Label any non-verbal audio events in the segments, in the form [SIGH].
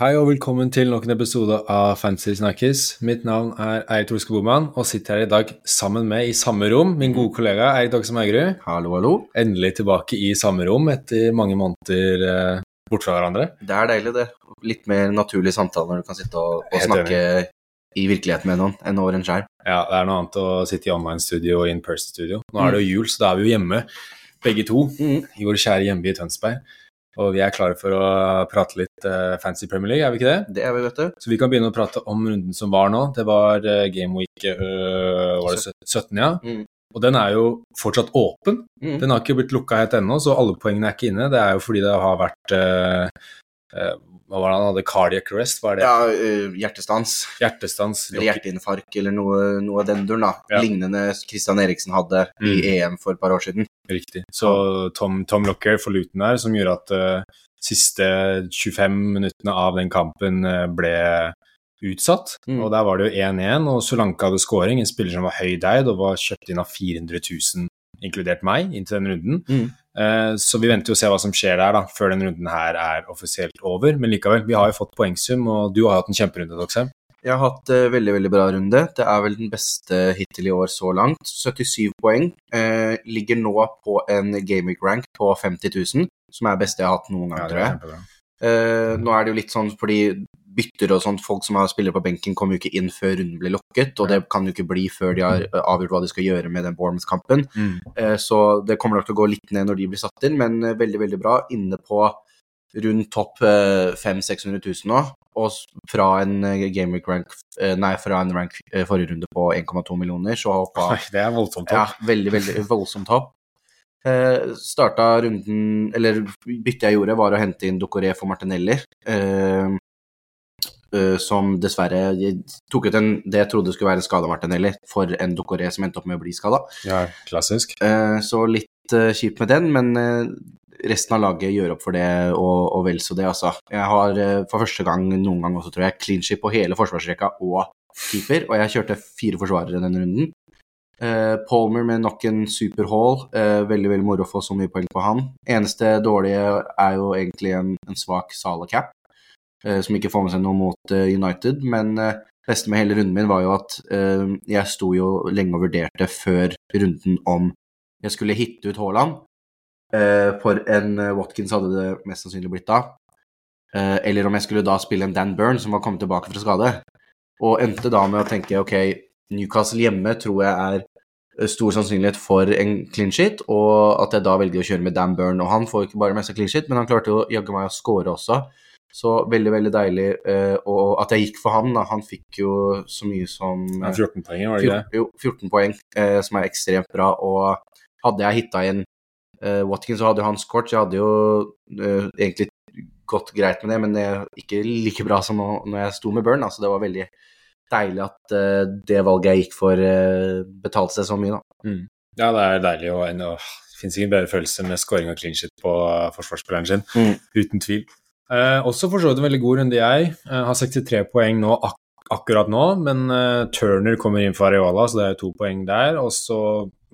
Hei og velkommen til nok en episode av Fancy Snakkes. Mitt navn er Eirik Torske Boman og sitter her i dag sammen med i samme rom min gode kollega Eirik Dagse Maugerud. Hallo, hallo. Endelig tilbake i samme rom etter mange måneder eh, bort fra hverandre. Det er deilig, det. Litt mer naturlig samtale når du kan sitte og, og snakke i virkeligheten med noen enn over en skjerm. Ja, det er noe annet å sitte i online-studio og in-person-studio. Nå er det jo jul, så da er vi jo hjemme begge to Mm. i vår kjære hjemby i Tønsberg. Og vi er klare for å prate litt uh, fancy Premier League, er vi ikke det? Det er vi, vet du. Så vi kan begynne å prate om runden som var nå. Det var uh, Game Week uh, var det 17, ja. Mm. Og den er jo fortsatt åpen. Mm. Den har ikke blitt lukka helt ennå, så alle poengene er ikke inne. Det er jo fordi det har vært Hva var det han hadde? Cardiac arrest? Hva er det? Ja, hjertestans. Hjertestans? Eller hjerteinfarkt eller noe, noe av den duren, da. Ja. Lignende Christian Eriksen hadde i Mm. EM for et par år siden. Riktig. Så Tom, Tom Locker for Luton der, som gjorde at uh, siste 25 minuttene av den kampen uh, ble utsatt. Mm. Og der var det jo 1-1, og Solanke hadde scoring, en spiller som var høydeid og var kjøpt inn av 400 000, inkludert meg, inntil den runden. Mm. Eh, så vi venter jo å se hva som skjer der, da, før den runden her er offisielt over. Men likevel, vi har jo fått poengsum, og du har hatt en kjemperunde, Doxheim. Jeg har hatt uh, veldig veldig bra runde. Det er vel den beste hittil i år så langt. 77 poeng. Uh, ligger nå på en gaming rank på 50 000, som er beste jeg har hatt noen gang, tror jeg. Uh, nå er det jo litt sånn fordi bytter og sånt, folk som har spillere på benken, kommer jo ikke inn før runden blir lokket, og det kan jo ikke bli før de har avgjort hva de skal gjøre med den Bournemouth-kampen. Mm. Så det kommer nok til å gå litt ned når de blir satt inn, men veldig, veldig bra. Inne på rundt topp eh, 500 000-600 000 nå, og fra en eh, game rank eh, Nei, fra en rank eh, forrige runde på 1,2 millioner, så hoppa det er voldsomt ja, topp. veldig, veldig voldsomt hopp. Eh, starta runden Eller byttet jeg gjorde, var å hente inn Docoré for Martinelli. Eh, eh, som dessverre tok ut en det jeg trodde skulle være en skada Martinelli, for en Docoré som endte opp med å bli skada. Ja, klassisk. Eh, så litt kjipt med den, men resten av laget gjør opp for det, og, og vel så det, altså. Jeg har eh, for første gang noen gang også, tror jeg, clean på hele forsvarsrekka og keeper, og jeg kjørte fire forsvarere denne runden. Uh, Palmer med nok en super haul. Uh, veldig veldig moro å få så mye poeng på han. Eneste dårlige er jo egentlig en, en svak Sala cap, uh, som ikke får med seg noe mot United. Men det beste med hele runden min var jo at jeg sto jo lenge og vurderte før runden om jeg skulle hitte ut Haaland. Eh, for en eh, Watkins hadde det mest sannsynlig blitt da. Eh, eller om jeg skulle da spille en Dan Byrne som var kommet tilbake fra skade. Og endte da med å tenke ok, Newcastle hjemme tror jeg er stor sannsynlighet for en clean shit, og at jeg da velger å kjøre med Dan Byrne. Og han får ikke bare med seg clean shit, men han klarte jo jaggu meg å score også. Så veldig, veldig deilig. og at jeg gikk for ham, da. Han fikk jo så mye som Ja, eh, 14 poeng, var det ikke det? jo, 14 poeng, som er ekstremt bra. Og hadde jeg hitta eh, Watkins, hadde jo han scoret. Jeg hadde jo eh, egentlig gått greit med det, men det ikke like bra som nå- når jeg sto med Burn. Altså, det var veldig deilig at uh, det valget jeg gikk for, uh, betalte seg så mye, da. Ja, det er deilig. Og en, det finnes ingen bedre følelse med scoring og clean shit på forsvarsspilleren sin. Mm. Uten tvil. Uh, også for så vidt en veldig god runde, jeg. Eh, har 63 poeng nå, ak akkurat nå, men eh, Turner kommer inn for Areola, så det er to poeng der. Og så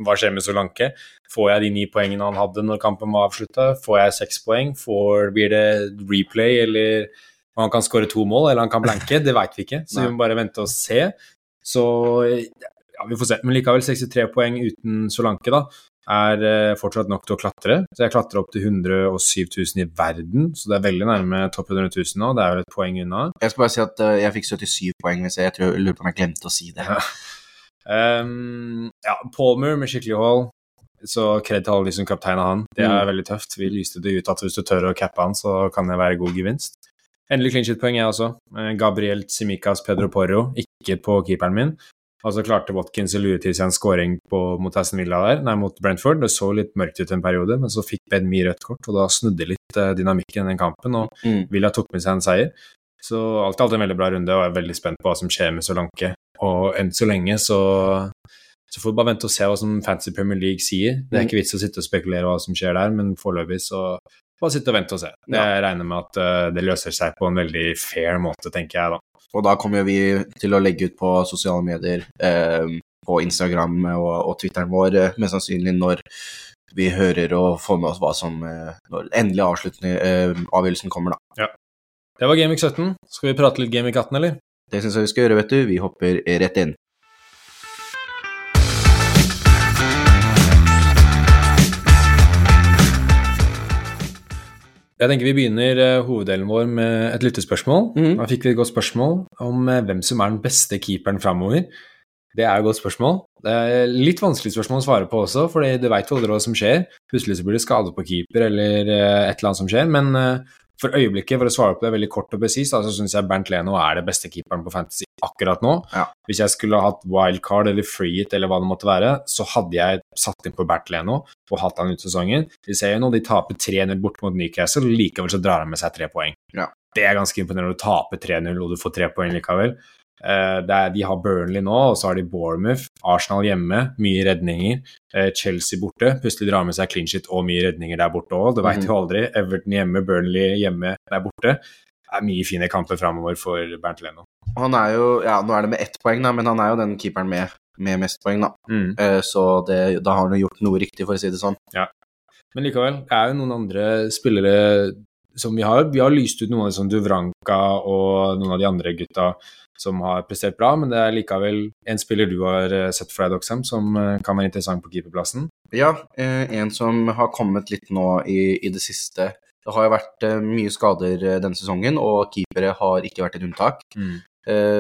hva skjer med Solanke? Får jeg de ni poengene han hadde når kampen var avslutta? Får jeg seks poeng? Får, blir det replay, eller han kan skåre to mål, eller han kan blanke? Det veit vi ikke, så vi må bare vente og se. Så ja, vi får se. Men likevel 63 poeng uten Solanke, da er eh, fortsatt nok til å klatre. Så jeg klatrer opp til 107 000 i verden, så det er veldig nærme topp 100 000 nå. Det er jo et poeng unna. Jeg skal bare si at eh, jeg fikk 77 poeng, hvis jeg, jeg tror, lurer på om jeg glemte å si det. Ja. Ehm, ja, Palmer med skikkelig hold. Så kred til alle de som kapteina han. Det er Mm. veldig tøft. Vi lyste det ut at hvis du tør å cappe han, så kan det være god gevinst. Endelig clean shit-poeng, jeg også. Eh, Gabriel Simicas Pedro Porro, ikke på keeperen min. Og så klarte Watkins å lure til seg en scoring på, mot Aston Villa der, nei, mot Brentford. Det så litt mørkt ut en periode, men så fikk Ben Mee rødt kort, og da snudde litt eh, dynamikken i den kampen, og Mm. Villa tok med seg en seier. Så alt i alt en veldig bra runde, og jeg er veldig spent på hva som skjer med Solanke. Og enn så lenge så, så får vi bare vente og se hva som Fancy Premier League sier. Det er Mm. ikke vits å sitte og spekulere hva som skjer der, men foreløpig så bare sitte og vente og se. Jeg regner med at uh, det løser seg på en veldig fair måte, tenker jeg da. Og da kommer vi til å legge ut på sosiale medier, eh, på Instagram og, og Twitteren vår, eh, mest sannsynlig når vi hører og får med oss hva som eh, Når endelig avsluttende eh, avgjørelsen kommer, da. Det var Gameweek 17. Skal vi prate litt Gameweek 18, eller? Det syns jeg vi skal gjøre, vet du. Vi hopper rett inn. Jeg tenker vi begynner uh, hoveddelen vår med et lyttespørsmål. Mm. Da fikk vi et godt spørsmål om uh, hvem som er den beste keeperen framover. Det er et godt spørsmål. Det er litt vanskelig spørsmål å svare på også, for du veit aldri hva som skjer. Plutselig så blir det skade på keeper eller uh, et eller annet som skjer. Men for øyeblikket, for å svare på det veldig kort og presist, så syns jeg Bernt Leno er det beste keeperen på Fantasy akkurat nå. Ja. Hvis jeg skulle hatt wildcard eller free it eller hva det måtte være, så hadde jeg satt inn på Bernt Leno og hatt han ut sesongen. Vi ser jo nå de taper 3-0 bort mot Newcastle, likevel så drar han med seg tre poeng. Ja. Det er ganske imponerende å tape 3-0 og du får tre poeng likevel. Uh, er, de har Burnley nå, og så har de Bournemouth. Arsenal hjemme, mye redninger. Eh, Chelsea borte, plutselig drar med seg clean shit og mye redninger der borte òg. Det veit Mhm. du aldri. Everton hjemme, Burnley hjemme der borte. Det er mye fine kamper framover for Bernt Leno. Han er jo Ja, nå er det med ett poeng, da, men han er jo den keeperen med, med mest poeng, da. Mm. Eh, Så det, da har han jo gjort noe riktig, for å si det sånn. Men likevel, det er jo noen andre spillere som vi har. Vi har lyst ut noen av de som Duvranka og noen av de andre gutta som har prestert bra, men det er likevel en spiller du har eh, sett for deg, Doxham, som eh, kan være interessant på keeperplassen. Ja, eh, en som har kommet litt nå i, i det siste. Det har jo vært mye skader denne sesongen, og keepere har ikke vært et unntak. Mm.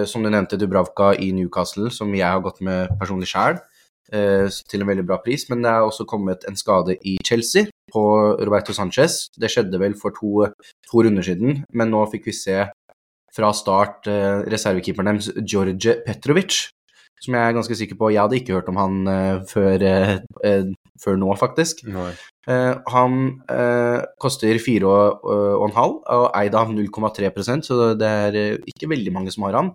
som du nevnte, Dubravka i Newcastle, som jeg har gått med personlig sjæl, til en veldig bra pris. Men det er også kommet en skade i Chelsea på Roberto Sanchez. Det skjedde vel for to, to runder siden, men nå fikk vi se fra start eh, reservekeeperen deres, George Petrovic. Som jeg er ganske sikker på Jeg hadde ikke hørt om han eh, før, eh, eh, før nå, faktisk. Eh, han eh, koster 4,5 og eid av 0,3 så det er eh, ikke veldig mange som har han.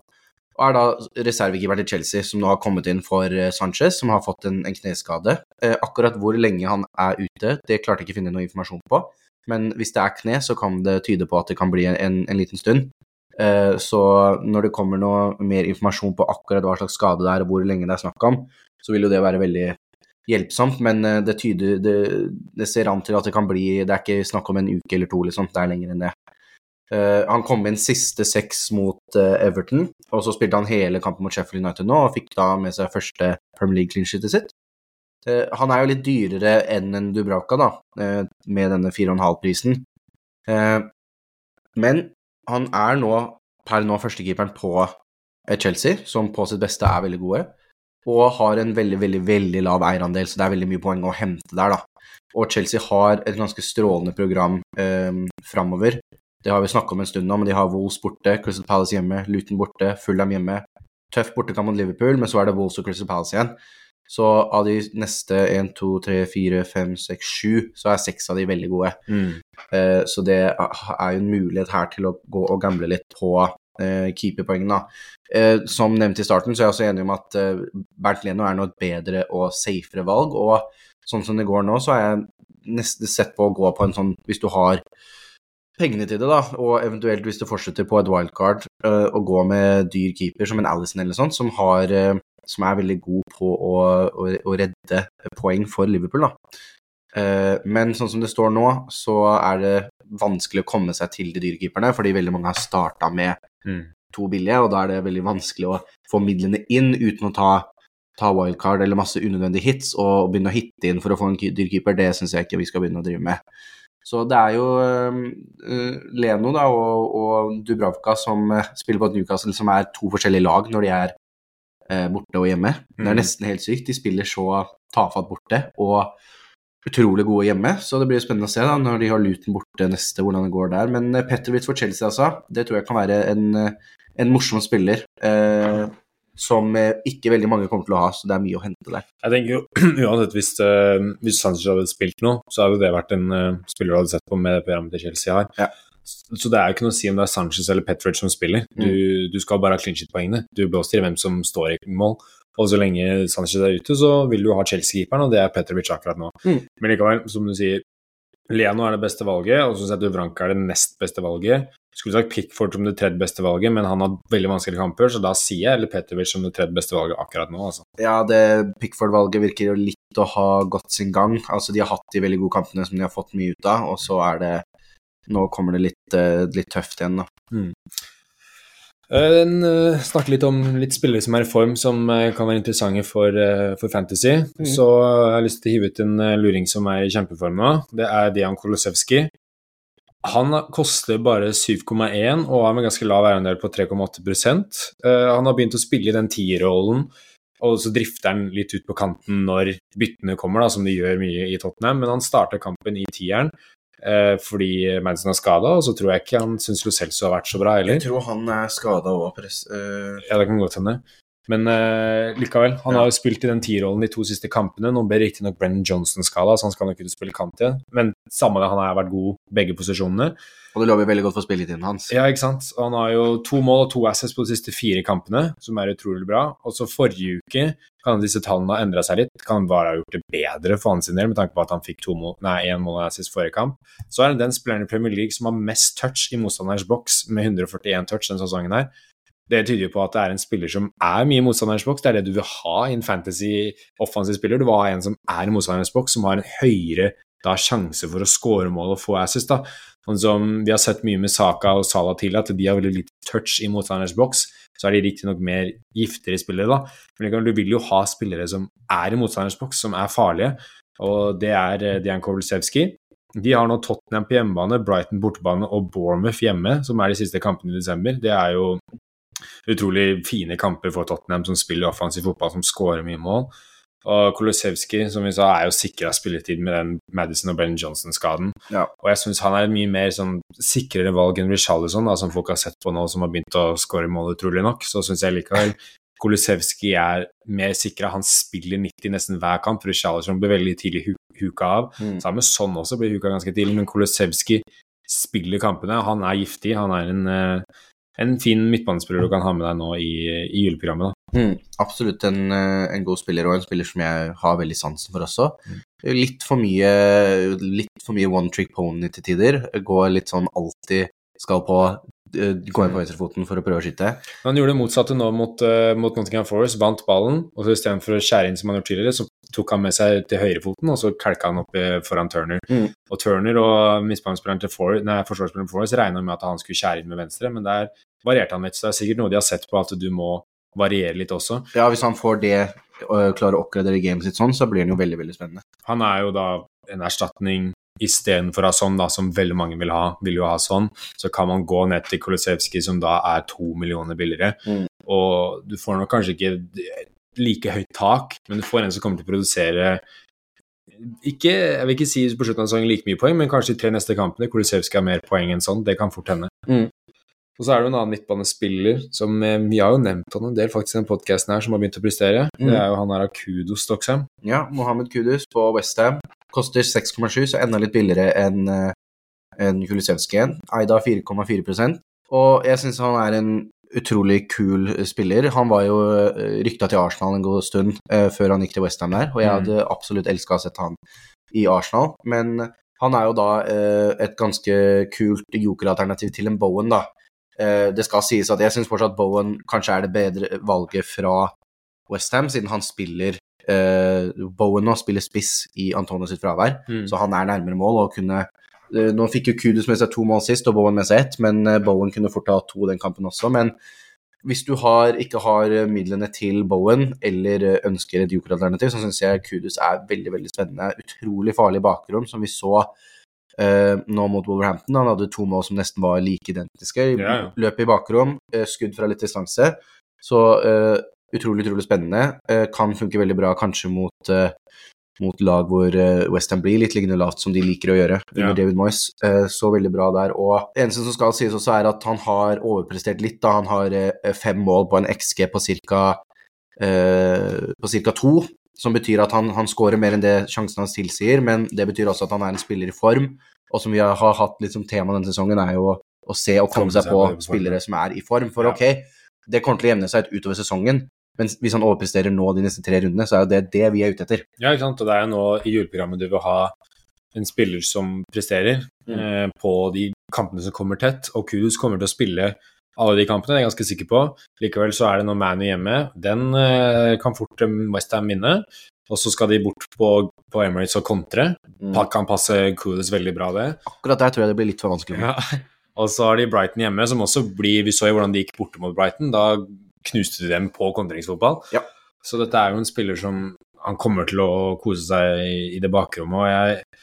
Og er da reservekeeper til Chelsea, som nå har kommet inn for eh, Sanchez, som har fått en, en kneskade. Eh, akkurat hvor lenge han er ute, det klarte jeg ikke å finne noe informasjon på. Men hvis det er kne, så kan det tyde på at det kan bli en, en liten stund. Eh, så når det kommer noe mer informasjon på akkurat hva slags skade det er, og hvor lenge det er snakk om, så vil jo det være veldig hjelpsomt, men eh, det tyder det, det ser an til at det kan bli Det er ikke snakk om en uke eller to, liksom. Det er lenger enn det. Eh, han kom inn siste seks mot uh, Everton, og så spilte han hele kampen mot Sheffield United nå, og fikk da med seg første Premier League clean sitt. Eh, han er jo litt dyrere enn en Dubravka, da, med denne 4,5-prisen. Eh, men han er nå per nå førstekeeperen på Chelsea, som på sitt beste er veldig gode og har en veldig, veldig veldig lav eierandel, så det er veldig mye poeng å hente der, da. Og Chelsea har et ganske strålende program eh, framover. Det har vi snakket om en stund nå, men de har Wolves borte, Crystal Palace hjemme, Luton borte, Fulham hjemme. Tøff bortekamp mot Liverpool, men så er det Wolves og Crystal Palace igjen. Så av de neste 1, 2, 3, 4, 5, 6, 7, så er seks av de veldig gode. Eh, så det er jo en mulighet her til å gå og gamble litt på eh, keeperpoengene. Eh, som nevnt i starten, så er jeg også enig om at eh, Bernt Leno er nå et bedre og safere valg. Og sånn som det går nå, så er jeg nesten sett på å gå på en sånn Hvis du har pengene til det, da, og eventuelt hvis du fortsetter på et wildcard, uh, å gå med dyr keeper som en Alison eller sånt, som, har, uh, som er veldig god på å, å, å redde poeng for Liverpool, da. Uh, Men sånn som det står nå, så er det vanskelig å komme seg til de dyrekeeperne, fordi veldig mange har starta med to billige, og da er det veldig vanskelig å få midlene inn uten å ta, ta wildcard eller masse unødvendige hits og begynne å hitte inn for å få en dyrkeeper. Det syns jeg ikke vi skal begynne å drive med. Så det er jo uh, Leno da, og, og Dubravka som eh, spiller på et Newcastle, som er to forskjellige lag når de er uh, borte og hjemme. Det er Mm. nesten helt sykt. De spiller så tafatt borte og utrolig gode hjemme, så det blir spennende å se da, når de har Luton borte neste, hvordan det går der. Men Petter Petrovic for Chelsea, altså, det tror jeg kan være en, en morsom spiller. Eh, som eh, ikke veldig mange kommer til å ha, så det er mye å hente der. Jeg tenker jo [CLEARS THROAT] uansett hvis, uh, hvis Sanchez hadde spilt nå, så hadde det vært en uh, spiller du hadde sett på med det programmet til Chelsea har. Ja. Så, så det er jo ikke noe å si om det er Sanchez eller Petrovic som spiller. Du, du skal bare ha clean shit-poengene. Du blåser i hvem som står i mål. Og så lenge Sanchez er ute, så vil du ha Chelsea-keeperen, og det er Petrovic akkurat nå. Mm. Men likevel, som du sier, Leno er det beste valget, og så syns jeg Duvranka er det nest beste valget. Skulle sagt Pickford som det tredje beste valget, men han har veldig vanskelige kamper, så da sier jeg eller Petrovic som det tredje beste valget akkurat nå, altså. Ja, det Pickford-valget virker jo litt å ha gått sin gang. Altså, de har hatt de veldig gode kampene som de har fått mye ut av, og så er det Nå kommer det litt, eh, litt tøft igjen, da. Mm. En, uh, snakke litt om litt spillere som er i form, som uh, kan være interessante for, uh, for Fantasy. Mm. Så jeg har lyst til å hive ut en luring som er i kjempeform nå. Det er Dian Kolosevskij. Han koster bare 7,1 og har med ganske lav eierandel på 3,8 uh, Han har begynt å spille i den tierrollen, og så drifter han litt ut på kanten når byttene kommer, da, som de gjør mye i Tottenham, men han starter kampen i tieren uh, fordi Madison er skada, og så tror jeg ikke han syns Lo Celso har vært så bra heller. Jeg tror han er skada òg, uh... Ja, det kan godt hende. Men uh, likevel, han har jo spilt i den tierrollen de to siste kampene. Nå ber riktignok Brennan Johnson-skala, så han skal nok kunne spille kant igjen. Men samme det, han har vært god begge posisjonene. Og det lover veldig godt for spilletiden hans. Ja, ikke sant. Og han har jo to mål og to assets på de siste fire kampene, som er utrolig bra. Og så forrige uke kan disse tallene ha endra seg litt. Kan bare ha gjort det bedre for hans del, med tanke på at han fikk to mål, nei, én mål og assist forrige kamp. Så er det den spilleren i Premier League som har mest touch i motstanders boks, med 141 touch denne sesongen her. Det tyder jo på at det er en spiller som er mye i motstanderens boks. Det er det du vil ha i en fantasy offensiv spiller. Du vil ha en som er i motstanderens boks, som har en høyere da, sjanse for å score mål og få assist. da. Sånn som vi har sett mye med Saka og Salah til, at de har veldig lite touch i motstanderens boks. Så er de riktignok mer giftere spillere, da. Men du vil jo ha spillere som er i motstanderens boks, som er farlige. Og det er eh, Dian Kovalsevskij. De har nå Tottenham på hjemmebane, Brighton bortebane og Bournemouth hjemme, som er de siste kampene i desember. Det er jo utrolig fine kamper for Tottenham, som spiller offensiv fotball, som skårer mye mål. Og Kolosevskij, som vi sa, er jo sikra spilletid med den Madison og Ben Johnson-skaden. Ja. Og jeg syns han er et mye mer sånn sikrere valg enn Richarlison, som folk har sett på nå, som har begynt å skåre mål, utrolig nok. Så syns jeg likevel Kolosevskij er mer sikra. Han spiller 90 nesten hver kamp. Richarlison blir veldig tidlig hu huka av. Mm. Sammen med Sånn også blir huka ganske tidlig, men Kolosevskij spiller kampene. Han er giftig. Han er en uh, en fin midtbanespiller du kan ha med deg nå i, i juleprogrammet. Mm, absolutt en, eh, en, god spiller, og en spiller som jeg har veldig sansen for også. Mm. Litt for mye, litt for mye one trick pony til tider. Går litt sånn alltid skal på eh, gå inn på venstrefoten for å prøve å skyte. Han gjorde det motsatte nå mot, uh, mot Nottingham Forest, vant ballen, og så istedenfor å skjære inn som han gjorde tidligere, så tok han med seg til høyrefoten, og så kalka han opp foran Turner. Mm. Og Turner og midtbanespilleren til For nei, forsvarsspilleren Forest regna med at han skulle skjære inn med venstre, men der varierte han litt. Så det er sikkert noe de har sett på, at du må variere litt også. Ja, hvis han får det og klarer å oppgradere gamet sitt sånn, så blir han jo veldig, veldig spennende. Han er jo da en erstatning istedenfor å ha sånn, da, som veldig mange vil ha, vil jo ha sånn, så kan man gå ned til Kolosevskij, som da er to millioner billigere. Mm. Og du får nok kanskje ikke like høyt tak, men du får en som kommer til å produsere ikke, jeg vil ikke si på slutten av sesongen like mye poeng, men kanskje de tre neste kampene. Kolosevskij har mer poeng enn sånn. Det kan fort hende. Mm. Og så er det jo en annen midtbanespiller som eh, Vi har jo nevnt han en del faktisk i den podkasten her, som har begynt å prestere. Mm. Det er jo han her av Kudos Stocksham. Ja, Mohammed Kudos på Westham. Koster 6,7, så enda litt billigere enn en Kulisevskij igjen. Eida 4,4% Og jeg syns han er en utrolig kul spiller. Han var jo eh, rykta til Arsenal en god stund eh, før han gikk til Westham der, og jeg mm. hadde absolutt elska å sett han i Arsenal. Men han er jo da eh, et ganske kult jokeralternativ til en Bowen, da. Eh, det skal sies at jeg syns fortsatt Bowen kanskje er det bedre valget fra Westham, siden han spiller Bowen nå spiller spiss i Antonio sitt fravær, mm. så han er nærmere mål og kunne Eh, nå fikk jo Kudus med seg to mål sist, og Bowen med seg ett, men eh, Bowen kunne fort ha to den kampen også. Men hvis du har, ikke har eh, midlene til Bowen, eller ønsker et jokeralternativ, så syns jeg Kudus er veldig veldig spennende. Utrolig farlig bakgrunn, som vi så uh, nå mot Wolverhampton. Han hadde to mål som nesten var like identiske. Ja, ja. Løp i bakrom, uh, skudd fra litt distanse. Så uh, utrolig, utrolig spennende. kan funke veldig bra kanskje mot mot lag hvor uh, Westham blir litt liggende lavt, som de liker å gjøre under ja. David Moyes. Så veldig bra der. Og det eneste som skal sies også, er at han har overprestert litt. da Han har fem mål på en XG på ca. to. Som betyr at han, han skårer mer enn det sjansen hans tilsier, men det betyr også at han er en spiller i form. Og som vi har, har hatt litt som tema denne sesongen, er jo å se og komme seg på spillere som er i form. For ok, det kommer til å jevne seg ut utover sesongen, men hvis han overpresterer nå de neste tre rundene, så er jo det det vi er ute etter. Ja, ikke sant. Og det er jo nå i juleprogrammet du vil ha en spiller som presterer mm. eh, på de kampene som kommer tett. Og Kudus kommer til å spille alle de kampene, det er jeg ganske sikker på. Likevel så er det nå Manu hjemme. Den eh, kan fort Westham vinne. Og så skal de bort på, på Emirates og kontre. Mm. Kan passe Kudus veldig bra, det. Akkurat der tror jeg det blir litt for vanskelig. Ja. [LAUGHS] Og så har de Brighton hjemme, som også blir Vi så jo hvordan de gikk borte mot Brighton. Da knuste de dem på kontringsfotball. Ja. Så dette er jo en spiller som han kommer til å kose seg i det bakrommet. Og jeg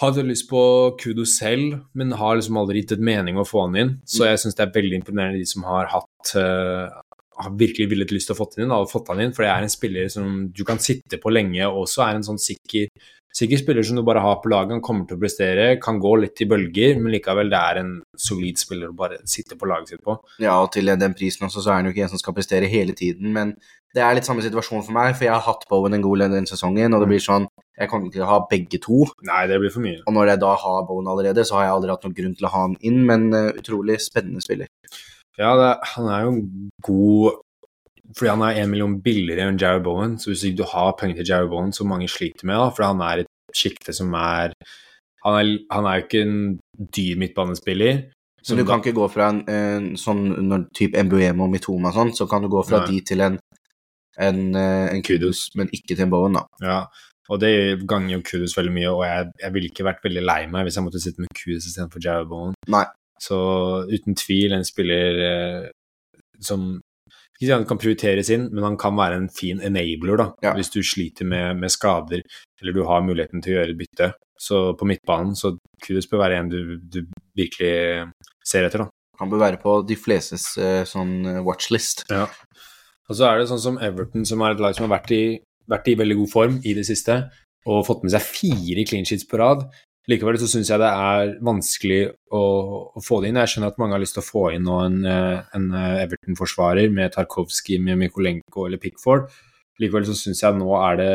hadde lyst på Kudo selv, men har liksom aldri gitt et mening å få han inn. Så jeg syns det er veldig imponerende de som har hatt uh, har virkelig villet lyst til å få inn, og fått han inn, for det er en spiller som du kan sitte på lenge, og også er en sånn sikker Sikker spiller som du bare har på laget, han kommer til å prestere, kan gå litt i bølger, men likevel det er en solid spiller å bare sitte på laget sitt på. Ja, og til den prisen også, så er han jo ikke en som skal prestere hele tiden, men det er litt samme situasjon for meg, for jeg har hatt Bowen en god del denne sesongen, og det blir sånn Jeg kommer ikke til å ha begge to. Nei, det blir for mye. Og når jeg da har Bowen allerede, så har jeg aldri hatt noen grunn til å ha han inn, men uh, utrolig spennende spiller. Ja, det, han er jo god fordi han er én million billigere enn Jared Bowen, så hvis du har penger til Jared Bowen, som mange sliter med, da, for han er et sjikte som er han er, han er jo ikke en dyr midtbanespiller. Så du kan ikke gå fra en, en sånn når type Embuemo og Mitoma og sånn, så kan du gå fra Nei. de til en, en, eh, en Kudos, men ikke til en Bowen, da. Ja, og det ganger jo Kudos veldig mye, og jeg, jeg ville ikke vært veldig lei meg hvis jeg måtte sitte med Kudos istedenfor Jared Bowen. Nei. Så uten tvil en spiller eh, som ikke sant, kan prioriteres inn, men han kan være en fin enabler da, ja. hvis du sliter med, med, skader eller du har muligheten til å gjøre et bytte. Så på midtbanen så Kudus bør være en du, du, virkelig ser etter. da. Han bør være på de flestes eh, sånn eh, watchlist. Ja. Og så er det sånn som Everton, som er et lag som har vært i, vært i veldig god form i det siste, og fått med seg fire clean sheets på rad. Likevel så syns jeg det er vanskelig å, å, få det inn. Jeg skjønner at mange har lyst til å få inn en, eh, en eh, Everton-forsvarer med Tarkovskij, med Mikolenko eller Pickford. Likevel så syns jeg nå er det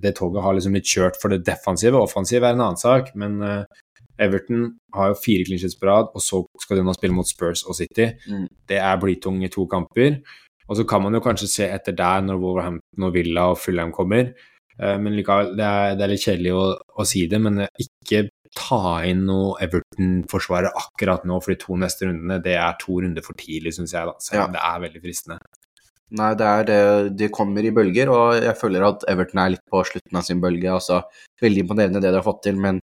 Det toget har liksom blitt kjørt for det defensive. Offensive er en annen sak, men uh, Everton har jo fire clinches på rad, og så skal de nå spille mot Spurs og City. Mm. Det er blytung i to kamper. Og så kan man jo kanskje se etter der, når Wolverhampton og Villa og Fulham kommer. Eh, men likevel, det er, det er litt kjedelig å, å, si det, men ikke ta inn noe Everton-forsvarer akkurat nå for de to neste rundene. Det er to runder for tidlig, syns jeg, da. Så ja. det er veldig fristende. Nei, det er det. De kommer i bølger, og jeg føler at Everton er litt på slutten av sin bølge. altså Veldig imponerende det de har fått til, men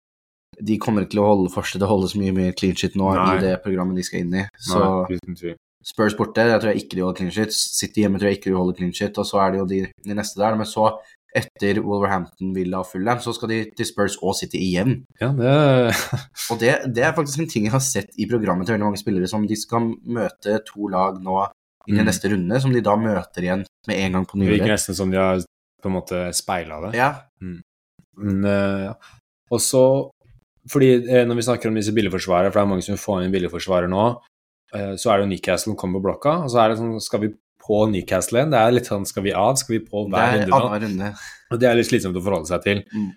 de kommer ikke til å holde, fortsette å holde så mye, mye clean shit nå Nei. i det programmet de skal inn i. Så Nei, Spurs borte, jeg tror jeg ikke de holder clean shit. City hjemme tror jeg ikke de holder clean shit, og så er det jo de, de neste der. Men så etter Wolverhampton, Villa og Fulham, så skal de til Spurs og City igjen. Ja, det... [LAUGHS] og det, det, er faktisk en ting jeg har sett i programmet til veldig mange spillere, som de skal møte to lag nå i mm. neste runde, som de da møter igjen med en gang på nyåret. Det virker nesten som de har på en måte speila det. Ja. Mm. Men uh, også fordi eh, når vi snakker om disse billigforsvarere, for det er mange som får inn billigforsvarere nå, eh, så er det jo Newcastle som kommer på blokka, og så er det sånn Skal vi på Newcastle igjen. Det er litt sånn skal vi av, skal vi på hver runde nå? Runde. Og det er litt slitsomt å forholde seg til. Mm.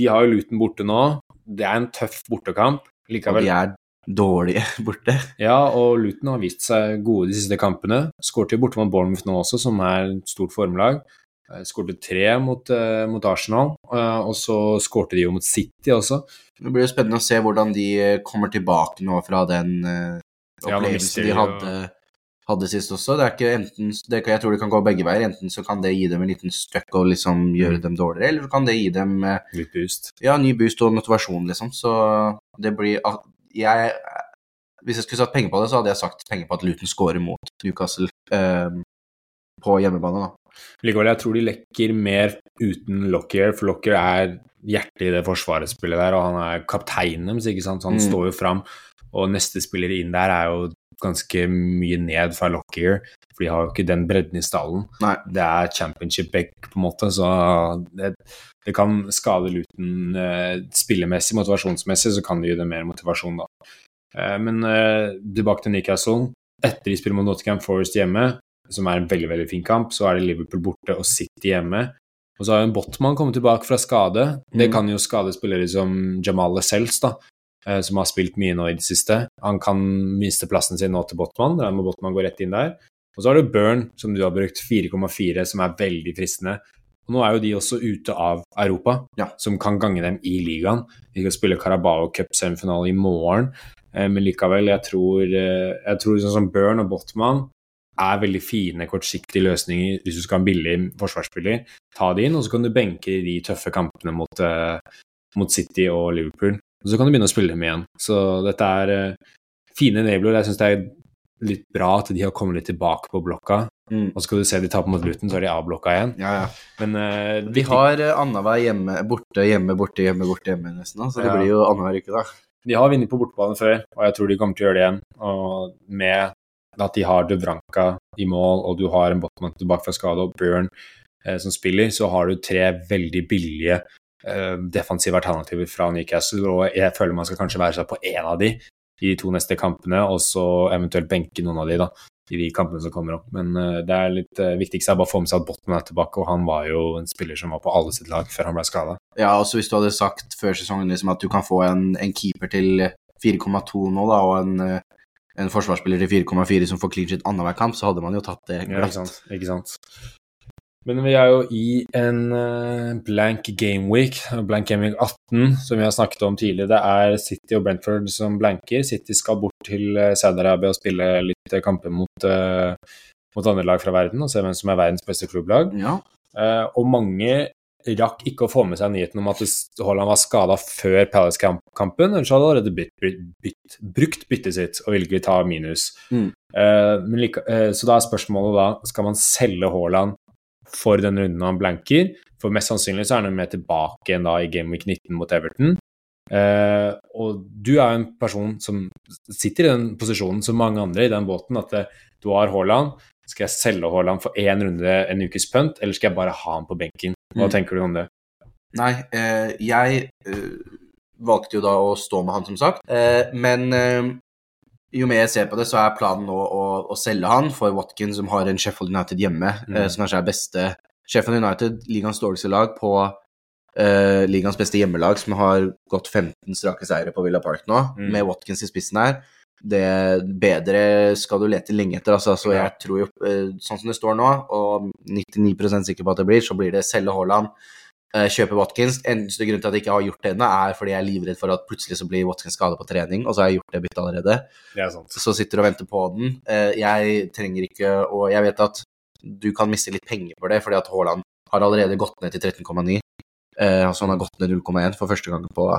De har jo Luton borte nå. Det er en tøff bortekamp. Likevel. Og de er dårlige [LAUGHS] borte. Ja, og Luton har vist seg gode de siste kampene. Skårte jo borte mot Bournemouth nå også, som er et stort formlag. Eh, skårte tre mot, uh, mot Arsenal, uh, og så skårte de jo mot City også. Det blir jo spennende å se hvordan de kommer tilbake nå fra den uh, opplevelsen ja, de hadde hadde sist også. Det er ikke enten, det, Jeg tror det kan gå begge veier. Enten så kan det gi dem en liten støkk og liksom gjøre mm. dem dårligere, eller så kan det gi dem eh, Litt boost. Ja, ny boost og motivasjon, liksom. Så det blir jeg, Hvis jeg skulle satt penger på det, så hadde jeg sagt penger på at Luton scorer mot Newcastle eh, på hjemmebane, da. Likevel, jeg tror de lekker mer uten Lockyer, for Lockyer er hjertet i det forsvarsspillet der, og han er kapteinen deres, ikke sant, så han mm. står jo fram. Og neste spiller inn der er jo ganske mye ned fra Lockyer, for de har jo ikke den bredden i stallen. Nei. Det er championship back, på en måte, så det, det kan skade Luton uh, spillemessig, motivasjonsmessig, så kan det gi det mer motivasjon, da. Uh, men uh, tilbake til Newcastle. Etter de spiller mot Nottingham Forest hjemme, som er en veldig veldig fin kamp, så er det Liverpool borte og City hjemme. Og så har jo en Botman kommet tilbake fra skade. Det mm. kan jo skade spillere som Jamal Lascelles, da, Eh, som har spilt mye nå i det siste. Han kan miste plassen sin nå til Botman, da må Botman gå rett inn der. Og så har du Burn, som du har brukt 4,4, som er veldig fristende. Og nå er jo de også ute av Europa, ja. som kan gange dem i ligaen. De skal spille Carabao Cup-semifinale i morgen, eh, men likevel, jeg tror, eh, jeg tror sånn som Burn og Botman er veldig fine, kortsiktige løsninger hvis du skal ha en billig forsvarsspiller. Ta de inn, og så kan du benke de tøffe kampene mot, mot City og Liverpool. Og så kan du begynne å spille dem igjen. Så dette er eh, fine enabler. Jeg syns det er litt bra at de har kommet litt tilbake på blokka. Mm. Og så skal du se de taper mot Luton, så er de avblokka igjen. Ja, ja. Men uh, De har uh, annenhver hjemme, borte, hjemme, borte, hjemme, borte, hjemme nesten. da. Så det Ja. blir jo annenhver uke, da. De har vunnet på bortebane før, og jeg tror de kommer til å gjøre det igjen. Og med at de har Dubranka i mål, og du har en Botman tilbake fra skade, og Bjørn eh, som spiller, så har du tre veldig billige defensive alternativer fra Newcastle, og jeg føler man skal kanskje være seg på én av de i de to neste kampene, og så eventuelt benke noen av de da, i de kampene som kommer opp. Men eh, det er litt uh, viktigste er bare å få med seg at Botman er tilbake, og han var jo en spiller som var på alle sitt lag før han ble skada. Ja, også hvis du hadde sagt før sesongen liksom at du kan få en, en keeper til 4,2 nå, da, og en, eh, en forsvarsspiller til 4,4 som får clean shit annenhver kamp, så hadde man jo tatt det Ja, ikke sant? Ikke sant? Men vi er jo i en eh, blank game week, blank game week 18, som vi har snakket om tidligere. Det er City og Brentford som blanker. City skal bort til eh, Saudi-Arabia og spille litt eh, kamper mot, mot andre lag fra verden, og se hvem som er verdens beste klubblag. Ja. Og mange rakk ikke å få med seg nyheten om at Haaland var skada før Palace-kampen, ellers hadde han allerede bytt, bytt, bytt, brukt byttet sitt og ville ikke ta minus. Mm. Uh, men like, uh, så da er spørsmålet da, skal man selge Haaland for den runden han blanker? For mest sannsynlig så er han med tilbake igjen da i Game Week 19 mot Everton. Uh, og du er jo en person som sitter i den posisjonen som mange andre i den båten, at det, du har Haaland. Skal jeg selge Haaland for én runde en ukes punt, eller skal jeg bare ha han på benken? Hva Mm. tenker du om det? Nei, uh, jeg uh, valgte jo da å stå med han, som sagt. Eh, men eh, jo mer jeg ser på det, så er planen nå å, å selge han for Watkins, som har en Sheffield United hjemme, Mm. eh, som kanskje er beste Sheffield United, ligaens dårligste lag, på eh, ligaens beste hjemmelag, som har gått 15 strake seire på Villa Park nå, Mm. med Watkins i spissen her. Det bedre skal du lete lenge etter. Altså, så jeg tror jo, eh, sånn som det står nå, og 99% sikker på at det blir, så blir det selge Haaland, kjøpe Watkins. Eneste grunn til at jeg ikke har gjort det ennå, er fordi jeg er livredd for at plutselig så blir Watkins skada på trening, og så har jeg gjort det byttet allerede. Det sant. Så sitter du og venter på den. Eh, Jeg trenger ikke Og jeg vet at du kan miste litt penger for det, fordi at Haaland har allerede gått ned til 13,9. Eh, Altså han har gått ned 0,1 for første gang på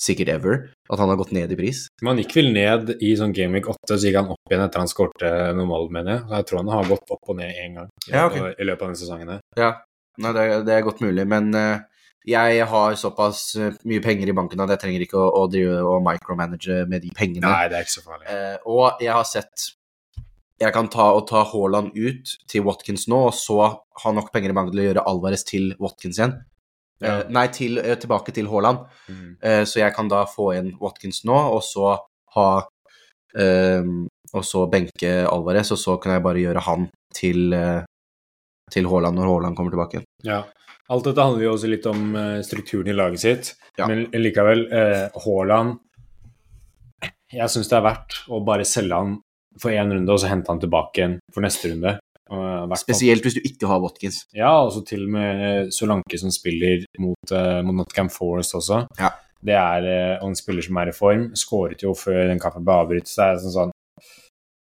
sikkert ever. At han har gått ned i pris. Men han gikk vel ned i sånn Game Week 8, så gikk han opp igjen etter han skårte noen mål, mener jeg. Så jeg tror han har gått opp og ned én gang i, Ja, okay. i løpet av denne sesongen. Ja, Nei, det, det er godt mulig, men eh, jeg har såpass eh, mye penger i banken at jeg trenger ikke å, å drive og micromanage med de pengene. Nei, det er ikke så farlig. Eh, og jeg har sett Jeg kan ta og ta Haaland ut til Watkins nå, og så ha nok penger i banken til å gjøre Alvarez til Watkins igjen. Ja. Eh, nei, til, tilbake til Haaland. Mm. Eh, så jeg kan da få inn Watkins nå, og så ha Og så benke Alvarez, og så kan jeg bare gjøre han til, til Haaland når Haaland kommer tilbake. Ja. Alt dette handler jo også litt om eh, strukturen i laget sitt, Ja. men likevel, eh, Haaland Jeg syns det er verdt å bare selge han for én runde, og så hente han tilbake igjen for neste runde. Eh, Spesielt hvis du ikke har Watkins. Ja, og så til og med Solanke som spiller mot, mot Nottingham Forest også. Ja. Det er en spiller som er i form. Skåret jo før den kampen ble avbrutt. Så det er sånn, sånn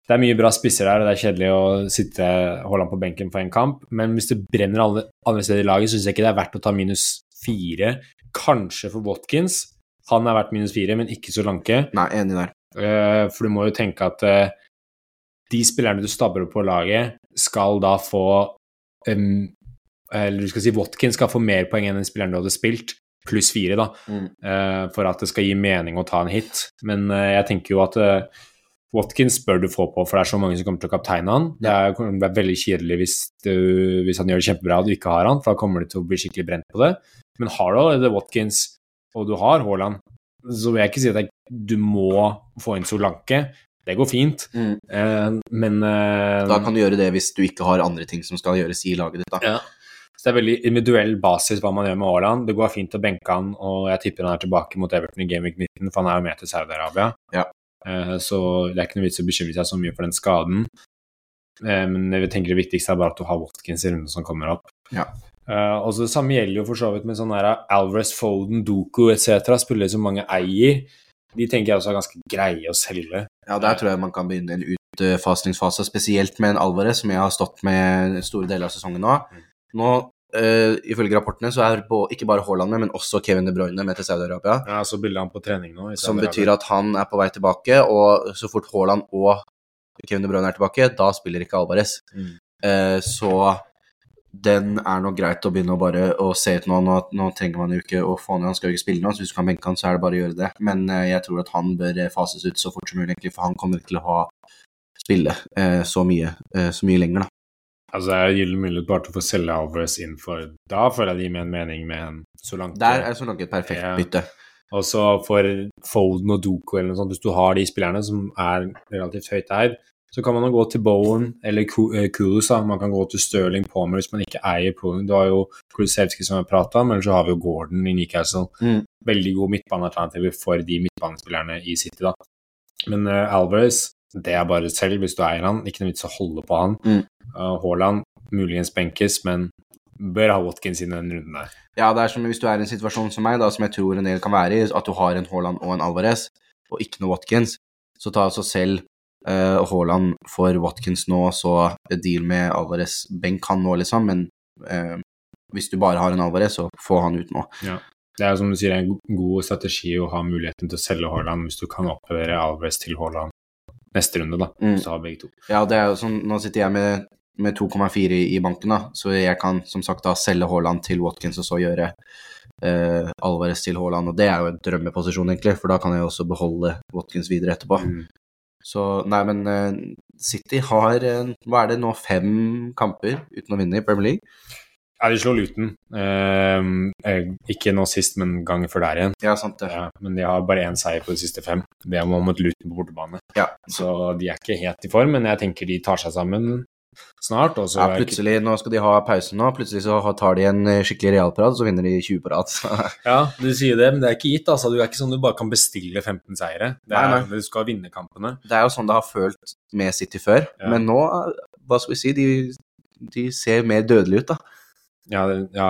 Det er mye bra spisser der, og det er kjedelig å sitte Haaland på benken for en kamp. Men hvis det brenner alle andre steder i laget, syns jeg ikke det er verdt å ta minus fire. Kanskje for Watkins. Han er verdt minus fire, men ikke Solanke. Nei, enig der. Uh, For du må jo tenke at uh, de spillerne du stabler opp på laget, skal da få um, Eller du skal si Watkins skal få mer poeng enn den spilleren du hadde spilt, pluss fire, da, Mm. uh, for at det skal gi mening å ta en hit. Men jeg tenker jo at Watkins bør du få på, for det er så mange som kommer til å kapteine han. Det er, veldig kjedelig hvis, du, hvis han gjør det kjempebra og du ikke har han, for da kommer du til å bli skikkelig brent på det. Men har du allerede Watkins, og du har Haaland, så vil jeg ikke si at jeg, du må få inn Solanke. Det går fint, Mm. eh, men eh, Da kan du gjøre det hvis du ikke har andre ting som skal gjøres i laget ditt. da. ja. Så det er veldig individuell basis hva man gjør med Haaland. Det går fint å benke han, og jeg tipper han er tilbake mot Everton i Game Week 19, for han er jo med til Saudi-Arabia. Ja. Eh, så det er ikke noe vits å bekymre seg så mye for den skaden. Eh, men jeg tenker det viktigste er bare at du har Watkins i runden som kommer opp. Ja. Uh, også Det samme gjelder jo for så vidt med sånn her Alvarez, Foden, Doku etc. Spillere som mange eier. De tenker jeg også er ganske greie å selge. Ja, der tror jeg man kan begynne en utfasningsfase, spesielt med en Alvarez, som jeg har stått med store deler av sesongen nå. Mm. Nå eh, ifølge rapportene så er på, ikke bare Haaland med, men også Kevin De Bruyne med til Saudi-Arabia. Ja, så bildet han på trening nå. i Som betyr at han er på vei tilbake, og så fort Haaland og Kevin De Bruyne er tilbake, da spiller ikke Alvarez. Mm. Uh, så den er nok greit å begynne å bare å se ut nå. Nå, nå trenger man jo ikke å få ned Han skal jo ikke spille nå, så hvis du kan benke han, så er det bare å gjøre det. Men uh, jeg tror at han bør fases ut så fort som mulig, egentlig, for han kommer ikke til å ha spille så mye så mye lenger, da. Altså, det er gyllen mulighet bare til å få selge Alvarez inn for Da føler jeg det gir meg en mening med en Solanke. Der er så nok et perfekt Ja. bytte. Og så for Foden og Doko eller noe sånt, hvis du har de spillerne som er relativt høyt der, så kan man jo gå til Bowen eller Ku- eh. Man kan gå til Sterling Palmer hvis man ikke eier Polen. Du har jo Kulusevski som vi har prata om, eller så har vi jo Gordon i Newcastle. Mm. Veldig gode midtbanealternativer for de midtbanespillerne i City, da. Men uh, Alvarez, det er bare selv hvis du eier han. Ikke noe vits å holde på han. Mm. Uh, Haaland muligens benkes, men bør ha Watkins i den runden der. Ja, det er som hvis du er i en situasjon som meg, da, som jeg tror en del kan være i, at du har en Haaland og en Alvarez, og ikke noe Watkins, så ta altså selv uh, Haaland for Watkins nå, så deal med Alvarez benk han nå, liksom, men uh, hvis du bare har en Alvarez, så få han ut nå. Det er som du sier, en god strategi å ha muligheten til å selge Haaland hvis du kan oppgradere Alvarez til Haaland neste runde, da. Mm. Så har begge to. Ja, det er jo sånn, nå sitter jeg med, med 2,4 i, banken, da, så jeg kan som sagt da selge Haaland til Watkins og så gjøre eh, Alvarez til Haaland, og det er jo en drømmeposisjon, egentlig, for da kan jeg også beholde Watkins videre etterpå. Mm. Så nei, men eh, City har Hva er det nå, fem kamper uten å vinne i Premier League? Ja, de slår Luton. Ehm, eh, ikke nå sist, men gangen før der igjen. Ja, sant det. Ja, men de har bare én seier på de siste fem. Det er mot Luton på bortebane. Ja, Så de er ikke helt i form, men jeg tenker de tar seg sammen snart. Og så ja, plutselig, ikke- nå skal de ha pause nå, plutselig så tar de en eh, skikkelig realprat, så vinner de 20 på rad. [LAUGHS] Ja, du sier det, men det er ikke gitt. altså. Det er ikke sånn du bare kan bestille 15 seire. Det er, Nei, Du skal vinne kampene. Det er jo sånn det har følt med City før, Ja. men nå, eh, hva skal vi si, de, de ser mer dødelige ut, da. Ja, ja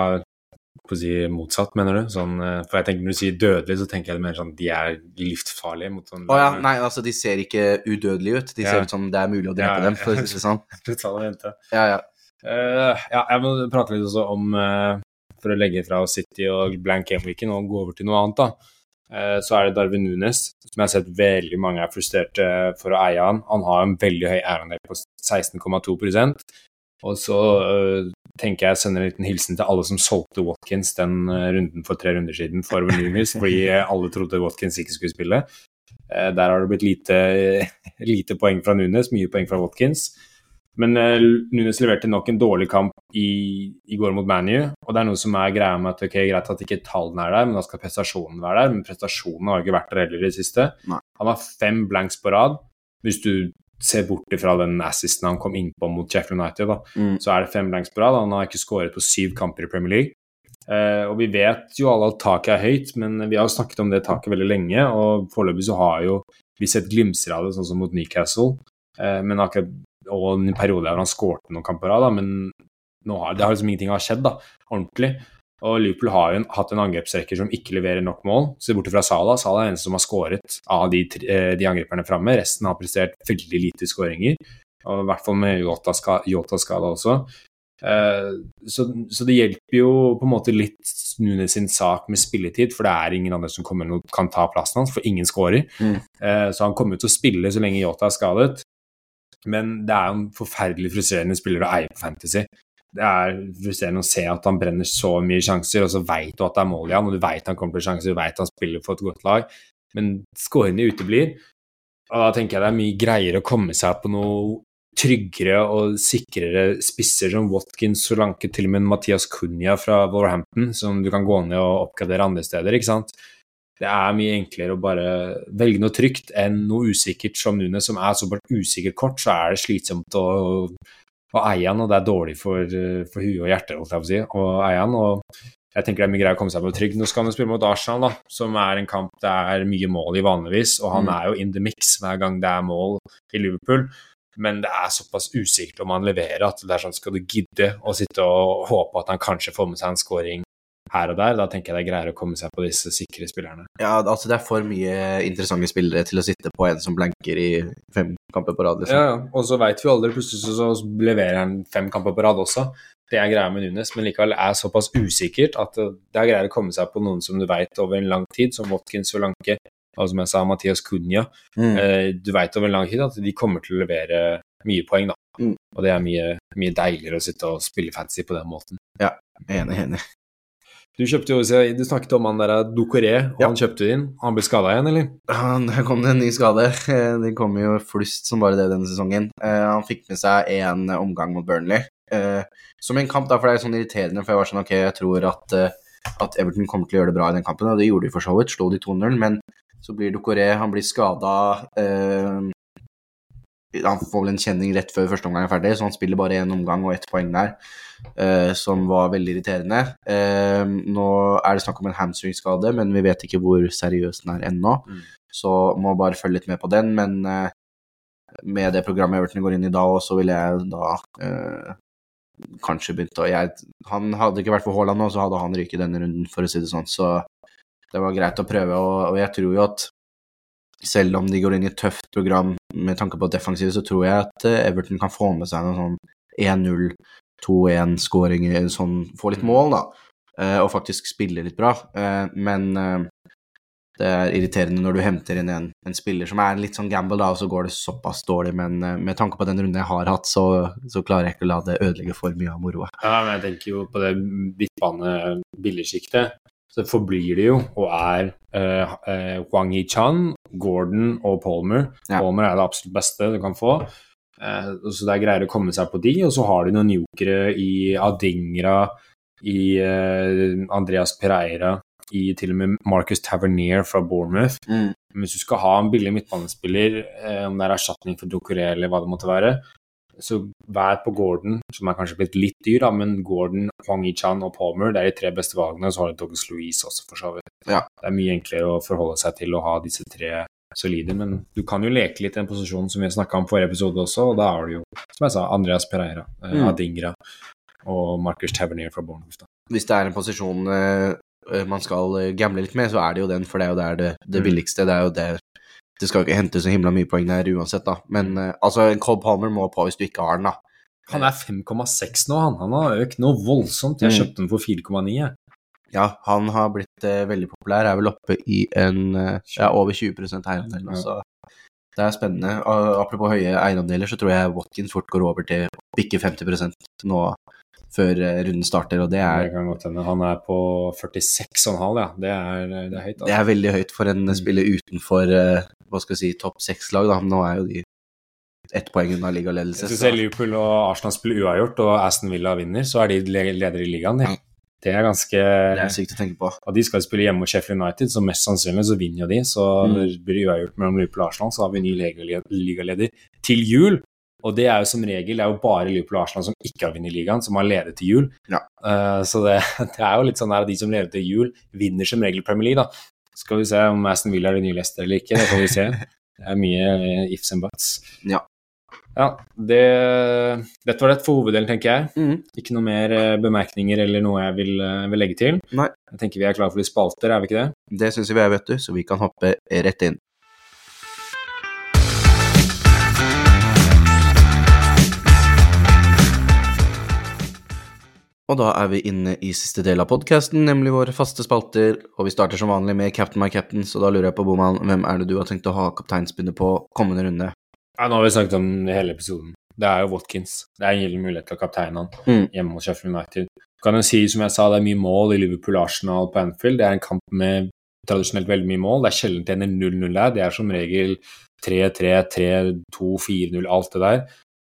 på å si motsatt, mener du? Sånn, eh, for jeg tenker Når du sier dødelig, så tenker jeg det mer sånn de er livsfarlige mot sånn Å ja, nei, altså, de ser ikke udødelige ut. De ser Ja. ut som det er mulig å drepe Ja, dem, for å si det sånn. [LAUGHS] Ja, ja. Uh, ja, jeg må prate litt også om uh, For å legge fra City og blank game-weeken og gå over til noe annet, da. Så er det Darwin Nunes, som jeg har sett veldig mange er frustrerte for å eie han. Han har en veldig høy eierandel på 16,2% Og så tenker jeg å sende en liten hilsen til alle som solgte Watkins den eh, runden for tre runder siden for Nunes, fordi alle trodde Watkins ikke skulle spille. Eh, der har det blitt lite, [LAUGHS] lite poeng fra Nunes, mye poeng fra Watkins. Men eh, Nunes leverte nok en dårlig kamp i, i går mot ManU. Og det er noe som er greia med at ok, greit at ikke tallene er der, men da skal prestasjonen være der. Men prestasjonen har ikke vært der heller i det siste. Nei. Han har fem blanks på rad. Hvis du ser bort ifra den assisten han kom innpå mot Sheffield United, da, Mm. så er det fem blanks på rad. Han har ikke skåret på syv kamper i Premier League. Eh, og vi vet jo alle at taket er høyt, men vi har jo snakket om det taket veldig lenge. Og foreløpig så har jo vi sett glimser av det, sånn som mot Newcastle. Eh, men akkurat, og en periode der han skårte noen kamper av, da, men har, det har liksom ingenting har skjedd da, ordentlig. Og Liverpool har jo en, hatt en angrepsrekker som ikke leverer nok mål. Se bort fra Salah. Salah er den som har skåret av de, eh, de angriperne framme. Resten har prestert veldig lite skåringer. Og I hvert fall med Jota-skada også. Eh, så, så det hjelper jo på en måte litt Nunes sin sak med spilletid, for det er ingen andre som kommer kan ta plassen hans, for ingen skårer. Mm. Eh, så han kommer til å spille så lenge Yota er skadet. Men det er jo en forferdelig frustrerende spiller å eie på Fantasy. Det er frustrerende å se at han brenner så mye sjanser, og så veit du at det er mål i han, og du veit han kommer til sjanser, du veit han spiller for et godt lag, men skåringene uteblir. Og da tenker jeg det er mye greiere å komme seg på noe tryggere og sikrere spisser som Watkins, Solanke, til og med Mathias Cunha fra Wolverhampton, som du kan gå ned og oppgradere andre steder, ikke sant. Det er mye enklere å bare velge noe trygt enn noe usikkert som Nune, som er såpass usikkert kort, så er det slitsomt å, å eie han, og det er dårlig for, eh, for huet og hjertet, holdt jeg på å si, å eie han. og jeg tenker det er mye greier å komme seg på trygg. Nå skal han jo spille mot Arsenal, da, som er en kamp det er mye mål i vanligvis, og han Mm. er jo in the mix hver gang det er mål i Liverpool. Men det er såpass usikkert om han leverer at det er sånn skal du gidde å sitte og håpe at han kanskje får med seg en scoring her og der. Da tenker jeg det er greiere å komme seg på disse sikre spillerne. Ja, altså det er for mye interessante spillere til å sitte på en som blanker i fem kamper på rad, liksom. Ja. Og så veit vi aldri, plutselig så, leverer han fem kamper på rad også. Det er greia med Nunes, men likevel er såpass usikkert at det er greier å komme seg på noen som du veit over en lang tid, som Watkins og Lanke, og som jeg sa, Mathias Cunha. Mm. Eh, Du veit over en lang tid at de kommer til å levere mye poeng, da. Mm. Og det er mye, mye deiligere å sitte og spille fancy på den måten. Ja, Enig, enig. Du kjøpte jo, du snakket om han der Ducoré, og Ja. han kjøpte du inn. Han ble skada igjen, eller? Han, kom det en ny skade. Eh, Det kom jo flust som bare det denne sesongen. Eh, han fikk med seg en omgang mot Burnley. Eh, som en kamp, da, for det er sånn irriterende, for jeg var sånn ok, jeg tror at, eh, at Everton kommer til å gjøre det bra i den kampen, og det gjorde de for så vidt. Slo de 2-0, men så blir Ducoré Han blir skada eh, Han får vel en kjenning rett før første omgang er ferdig, så han spiller bare én omgang og ett poeng der, eh, som var veldig irriterende. Eh, nå er det snakk om en hamstringskade, men vi vet ikke hvor seriøs den er ennå. Mm. Så må bare følge litt med på den, men eh, med det programmet Everton går inn i da òg, så ville jeg da eh, kanskje begynt å jeg, Han hadde ikke vært for Haaland nå, så hadde han ryket denne runden, for å si det sånn. Så det var greit å prøve, og, og jeg tror jo at selv om de går inn i et tøft program med tanke på defensiv, så tror jeg at eh, Everton kan få med seg noen sånn 1-0, 2-1-skåringer, sånn Få litt mål, da, eh, og faktisk spille litt bra. Eh, Men eh, det er irriterende når du henter inn en, en spiller som er en litt sånn gamble, da, og så går det såpass dårlig. Men eh, med tanke på den runden jeg har hatt, så, så klarer jeg ikke å la det ødelegge for mye av moroa. Ja, men jeg tenker jo på det midtbane billigsjiktet. Så forblir det jo, og er eh, eh, Wang Yi-chan, Gordon og Palmer. Ja. Palmer er det absolutt beste du kan få. Eh, så det er greier å komme seg på de, og så har de noen jokere i Adingra, i eh, Andreas Pereira, i til og med Marcus Tavernier fra Bournemouth. Mm. Men hvis du skal ha en billig midtbanespiller, eh, om det er erstatning for Ducoré eller hva det måtte være, så vær på Gordon, som er kanskje blitt litt dyr, da, men Gordon, Hwang Yi-chan og Palmer det er de tre beste valgene. Og Så har du Douglas Louise også, for så vidt. Ja. Det er mye enklere å forholde seg til å ha disse tre solide, men du kan jo leke litt i den posisjonen som vi snakka om forrige episode også, og da har du jo, som jeg sa, Andreas Pereira, eh, Mm. Adingra og Marcus Tavernier fra Bournemouth. Hvis det er en posisjon eh, man skal eh, gamble litt med, så er det jo den, for det er jo der det, det Mm. billigste. Det er jo det Det skal ikke hente så himla mye poeng der uansett, da. Men uh, altså, en Cole Palmer må på hvis du ikke har den, da. Han er 5,6 nå, han. Han har økt noe voldsomt. Jeg Mm. kjøpte den for 4,9. Ja, han har blitt uh, veldig populær, er vel oppe i en uh, ja, over 20 eierandel. Ja. Så det er spennende. Og apropos høye eierandeler, så tror jeg Watkins fort går over til å bikke 50 nå før runden starter, og det Det er, hende. Han er på 46,5, ja. Det er, det er høyt. det Altså. er veldig høyt for en Mm. spiller utenfor eh, hva skal jeg si, topp seks-lag. da. Nå er jo de ett poeng unna ligaledelse. Hvis Liverpool og Arsenal spiller uavgjort, og Aston Villa vinner, så er de ledere i ligaen. Ja. Det, er ganske Det er sykt å tenke på. Og de skal spille hjemme mot Sheffield United, så mest sannsynlig så vinner jo de. Så Mm. når det blir uavgjort mellom Liverpool og Arsenal, så har vi ny liga- ligaleder til jul. Og det er jo som regel det er jo bare Liverpool og Arsenal som ikke har vunnet ligaen, som har ledet til jul. Ja. Uh, så det, [LAUGHS] det er jo litt sånn at de som leder til jul, vinner som regel Premier League, da. Skal vi se om Aston Villa er det nye Leicester eller ikke, det får vi se. [LAUGHS] Det er mye ifs and buts. Ja. Ja, det, dette var det for hoveddelen, tenker jeg. Mm. Ikke noe mer eh, bemerkninger eller noe jeg vil, eh, vil legge til. Nei. Jeg tenker vi er klare for litt spalter, er vi ikke det? Det syns vi er, vet du, så vi kan hoppe rett inn. Og da er vi inne i siste del av podkasten, nemlig våre faste spalter. Og vi starter som vanlig med Captain my captain, så da lurer jeg på, Boman, hvem er det du har tenkt å ha kapteinspinnet på kommende runde? Ja, nå har vi snakket om det hele episoden. Det er jo Watkins. Det er en gyllen mulighet til å kapteine han Mm. hjemme hos Sheffield United. Kan jo si, som jeg sa, det er mye mål i Liverpool-Arsenal på Anfield. Det er en kamp med tradisjonelt veldig mye mål. Det er sjelden det ender 0-0 der. Det er som regel 3-3, 3-2, 4-0, alt det der.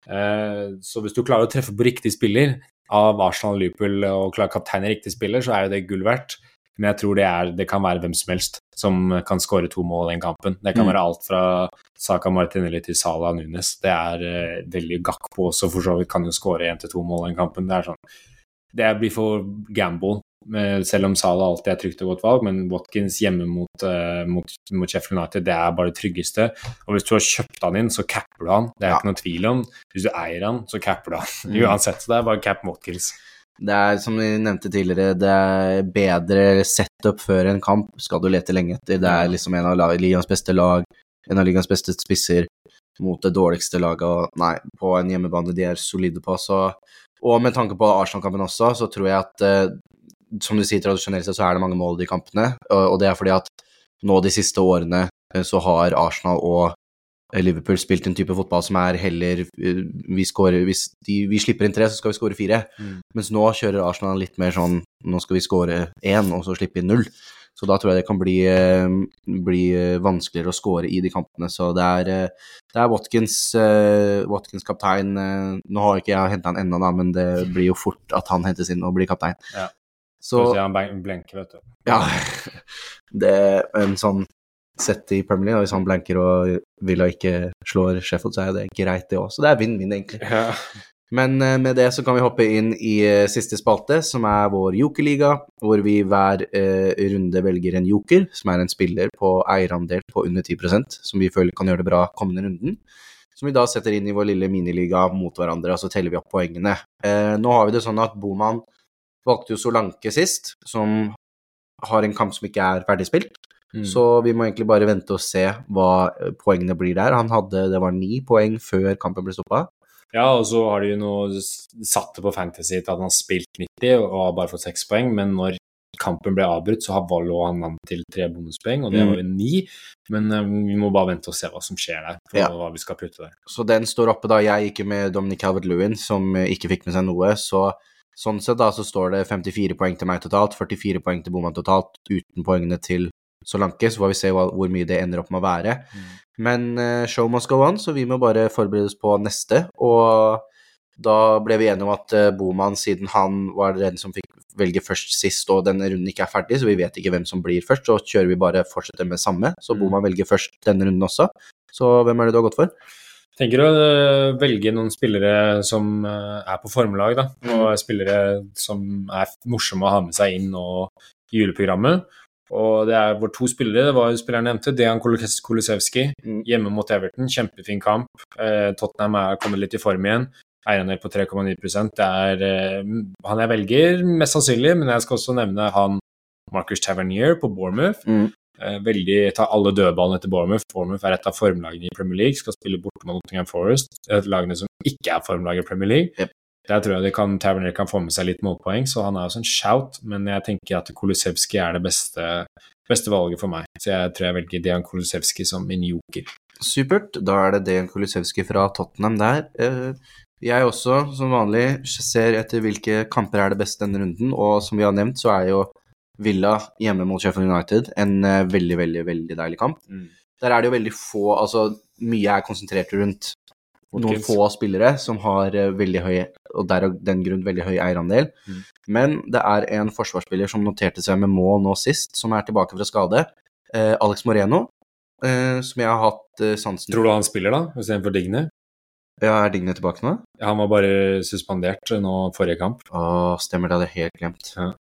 Eh, Så hvis du klarer å treffe på riktig spiller av Arsenal Liverpool og klarer kaptein kapteine riktig spiller, så er jo det gull verdt. Men jeg tror det, er, det kan være hvem som helst som kan skåre to mål i den kampen. Det kan Mm. være alt fra Saka Martinelli til Salah Nunes. Det er uh, veldig Gakpo også, for så vidt kan jo skåre én til to mål i den kampen. Det er sånn Det blir for gamble, selv om Salah alltid er trygt og godt valg, men Watkins hjemme mot, eh, mot, mot Sheffield United, det er bare det tryggeste. Og hvis du har kjøpt han inn, så capper du han. Det er Ja. ikke noe tvil om. Hvis du eier han, så capper du han. [LAUGHS] Mm. Uansett, så det er bare cap Watkins. Det er som vi nevnte tidligere, det er bedre setup før en kamp skal du lete lenge etter. Det er liksom en av ligaens beste lag, en av ligaens beste spisser. mot det dårligste laget. Og nei, på en hjemmebane de er solide på, så Og med tanke på Arsenal-kampen også, så tror jeg at eh, som du sier, tradisjonelt sett så er det mange mål i de kampene, og, det er fordi at nå de siste årene eh, så har Arsenal og eh, Liverpool spilt en type fotball som er heller eh, vi, scorer, hvis de, vi slipper inn tre, så skal vi skåre fire. Mm. Mens nå kjører Arsenal litt mer sånn nå skal vi skåre én, og så slippe inn null. Så da tror jeg det kan bli, bli vanskeligere å skåre i de kampene. Så det er, det er Watkins, Watkins kaptein. nå har ikke jeg henta han ennå, men det blir jo fort at han hentes inn og blir kaptein. Ja. Så han blenker, vet du. ja, [LAUGHS] det er en sånn sett i Premier League, hvis han blanker og Villa ikke slår Sheffield, så er det greit, det òg. Så det er vinn-vinn, egentlig. Ja. Men eh, med det så kan vi hoppe inn i eh, siste spalte, som er vår jokerliga, hvor vi hver eh, runde velger en joker, som er en spiller på eierandel på under 10% som vi føler kan gjøre det bra kommende runden. Som vi da setter inn i vår lille miniliga mot hverandre, og så teller vi opp poengene. Eh, nå har vi det sånn at Boman valgte jo Solanke sist, som har en kamp som ikke er ferdigspilt. Mm. Så vi må egentlig bare vente og se hva poengene blir der. Han hadde, det var ni poeng før kampen ble stoppa. Ja, og så har de jo nå satt det på Fantasy til at han har spilt 90 og har bare fått seks poeng, men når kampen ble avbrutt, så har lå han an til tre bonuspoeng, og det Mm. var jo ni. Men um, vi må bare vente og se hva som skjer der, for Ja. hva vi skal putte der. Så den står oppe da. Jeg gikk med Dominic Calvert-Lewin, som ikke fikk med seg noe. Så sånn sett da så står det 54 poeng til meg totalt, 44 poeng til Boman totalt, uten poengene til Solanke. Så får vi se hva, hvor mye det ender opp med å være. Men uh, show must go on, så vi må bare forberede oss på neste. Og da ble vi enige om at uh, Boman, siden han var den som fikk velge først sist, og denne runden ikke er ferdig, så vi vet ikke hvem som blir først, så kjører vi bare fortsetter med samme. Så Mm. Boman velger først denne runden også. Så hvem er det du har gått for? Tenker å øh, velge noen spillere som øh, er på formlag, da. Og spillere som er morsomme å ha med seg inn og i juleprogrammet. Og det er våre to spillere, det var spilleren nevnte, Dejan Kulis- Mm. hjemme mot Everton. Kjempefin kamp. Eh, Tottenham er kommet litt i form igjen. Eierandel på 3,9 Det er eh, han jeg velger, mest sannsynlig, men jeg skal også nevne han Marcus Tavernier på Bournemouth. Mm. Eh, veldig tar alle dødballene til Bournemouth. Bournemouth er et av formlagene i Premier League, skal spille borte mot Nottingham Forest, et lagene som ikke er formlag i Premier League. Yep. Der tror jeg de kan, Tavernier kan få med seg litt målpoeng, så han er også en shout, men jeg tenker at Kolosevskij er det beste, beste valget for meg. Så jeg tror jeg velger Dejan Kolosevskij som min joker. Supert. Da er det Dejan Kolosevskij fra Tottenham der. Eh, Jeg også, som vanlig, ser etter hvilke kamper er det beste denne runden, og som vi har nevnt, så er jo Villa hjemme mot Sheffield United en eh, veldig, veldig, veldig deilig kamp. Der er det jo veldig få Altså, mye er konsentrert rundt noen få spillere som har eh, veldig høy, og der av den grunn veldig høy eierandel. Mm. Men det er en forsvarsspiller som noterte seg med mål nå sist, som er tilbake fra skade. Eh, Alex Moreno, eh, som jeg har hatt eh, sansen Tror du han spiller da, istedenfor Digne? Ja, er Digne tilbake nå? Han var bare suspendert nå forrige kamp. Å, stemmer, det hadde jeg helt glemt. Ja.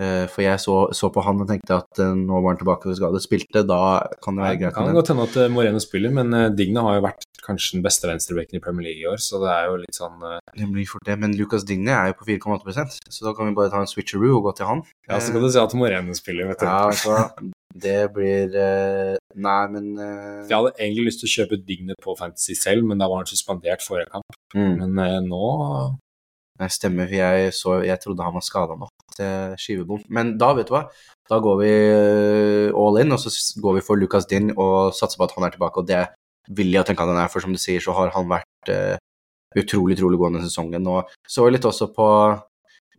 Eh, for jeg så, så på han og tenkte at eh, nå var han tilbake fra skade. Spilte, da kan det være Det greit. kan med den. godt hende at eh, Moreno spiller, men Digne har jo vært kanskje den beste venstrebacken i Premier League i år, så det er jo litt sånn Det blir fort det, Men Lucas Digne er jo på 4,8% så da kan vi bare ta en switcheroo og gå til han. Ja, så kan du si at Moreno spiller, vet du. Ja, altså. Det blir Nei, men Jeg hadde egentlig lyst til å kjøpe Digne på Fantasy selv, men da var han suspendert forrige kamp. mm, Men nå Nei, stemmer, for jeg, så, jeg trodde han var skada nå. Til skivebom. Men da, vet du hva, da går vi eh, all in, og så går vi for Lucas Din og satser på at han er tilbake, og det vil jeg tenke at han er, for som du sier, så har han vært uh, utrolig, utrolig god denne sesongen. Og så litt også på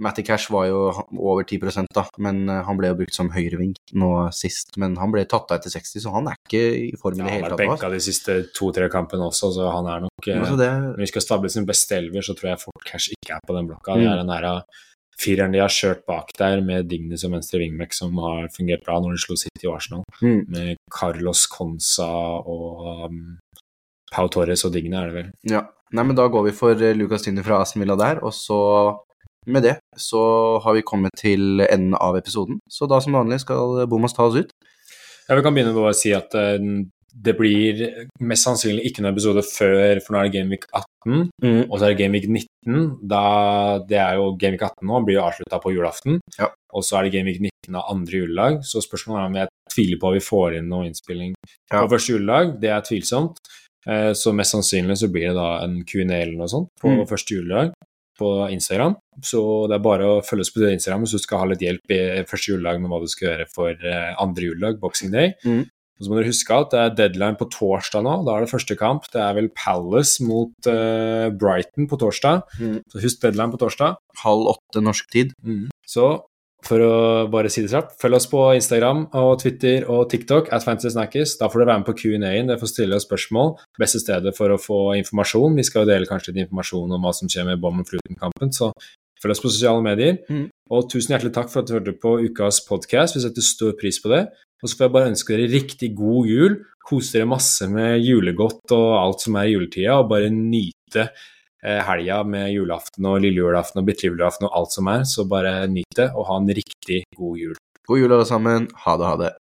Matty Cash var jo over 10 da, men eh, han ble jo brukt som høyreving nå sist. Men han ble tatt av etter 60, så han er ikke i form i det han hele har tatt. vært nå, benka de siste to-tre kampene også, så han er nok eh, Altså, det, Når vi skal stable sin beste elver, så tror jeg fort Cash ikke er på den blokka. Det Mm. er den der eh, fireren de har kjørt bak der, med Dignes som venstre wingback, som har fungert bra når de slo City og Arsenal. mm. Med Carlos Consa og um, Pau Torres og Digne, er det vel. Ja. Nei, men da går vi for eh, Lucas Tynne fra Aston Villa der, og så med det så har vi kommet til enden av episoden. Så da som vanlig skal Bomas ta oss ut. Ja, Vi kan begynne med å si at eh, det blir mest sannsynlig ikke noen episode før, for nå er det Gameweek 18, og så er det Gameweek 19. Da, det er jo Gameweek 18 nå, blir jo avslutta på julaften. Ja. Og så er det Gameweek 19 av andre julelag. Så spørsmålet er om jeg tviler på at vi får inn noe innspilling Ja. på første julelag. Det er tvilsomt. Eh, så mest sannsynlig så blir det da en Q&A eller noe sånt på Mm. første juledag på Instagram. Så det er bare å følge oss på Instagram hvis du skal ha litt hjelp i første juledag med hva du skal gjøre for eh, andre juledag, boxing day. Mm. Så må dere huske at det er deadline på torsdag nå. Da er det første kamp. Det er vel Palace mot uh, Brighton på torsdag. Mm. Så husk deadline på torsdag. Halv åtte norsk tid. Så for å bare si det kjapt, følg oss på Instagram og Twitter og TikTok at Fantasy Snackers. Da får du være med på Q&A-en, det får stille oss spørsmål. Beste stedet for å få informasjon. Vi skal jo dele kanskje litt informasjon om hva som skjer med Bommen Fluten-kampen, så følg oss på sosiale medier. Mm. Og tusen hjertelig takk for at du hørte på ukas podkast. Vi setter stor pris på det. Og så får jeg bare ønske dere riktig god jul. Kose dere masse med julegodt og alt som er i juletida, og bare nyte eh, helga med julaften og lille julaften og bitte julaften og alt som er. Så bare nyt det, og ha en riktig god jul. God jul, alle sammen. Ha det, ha det.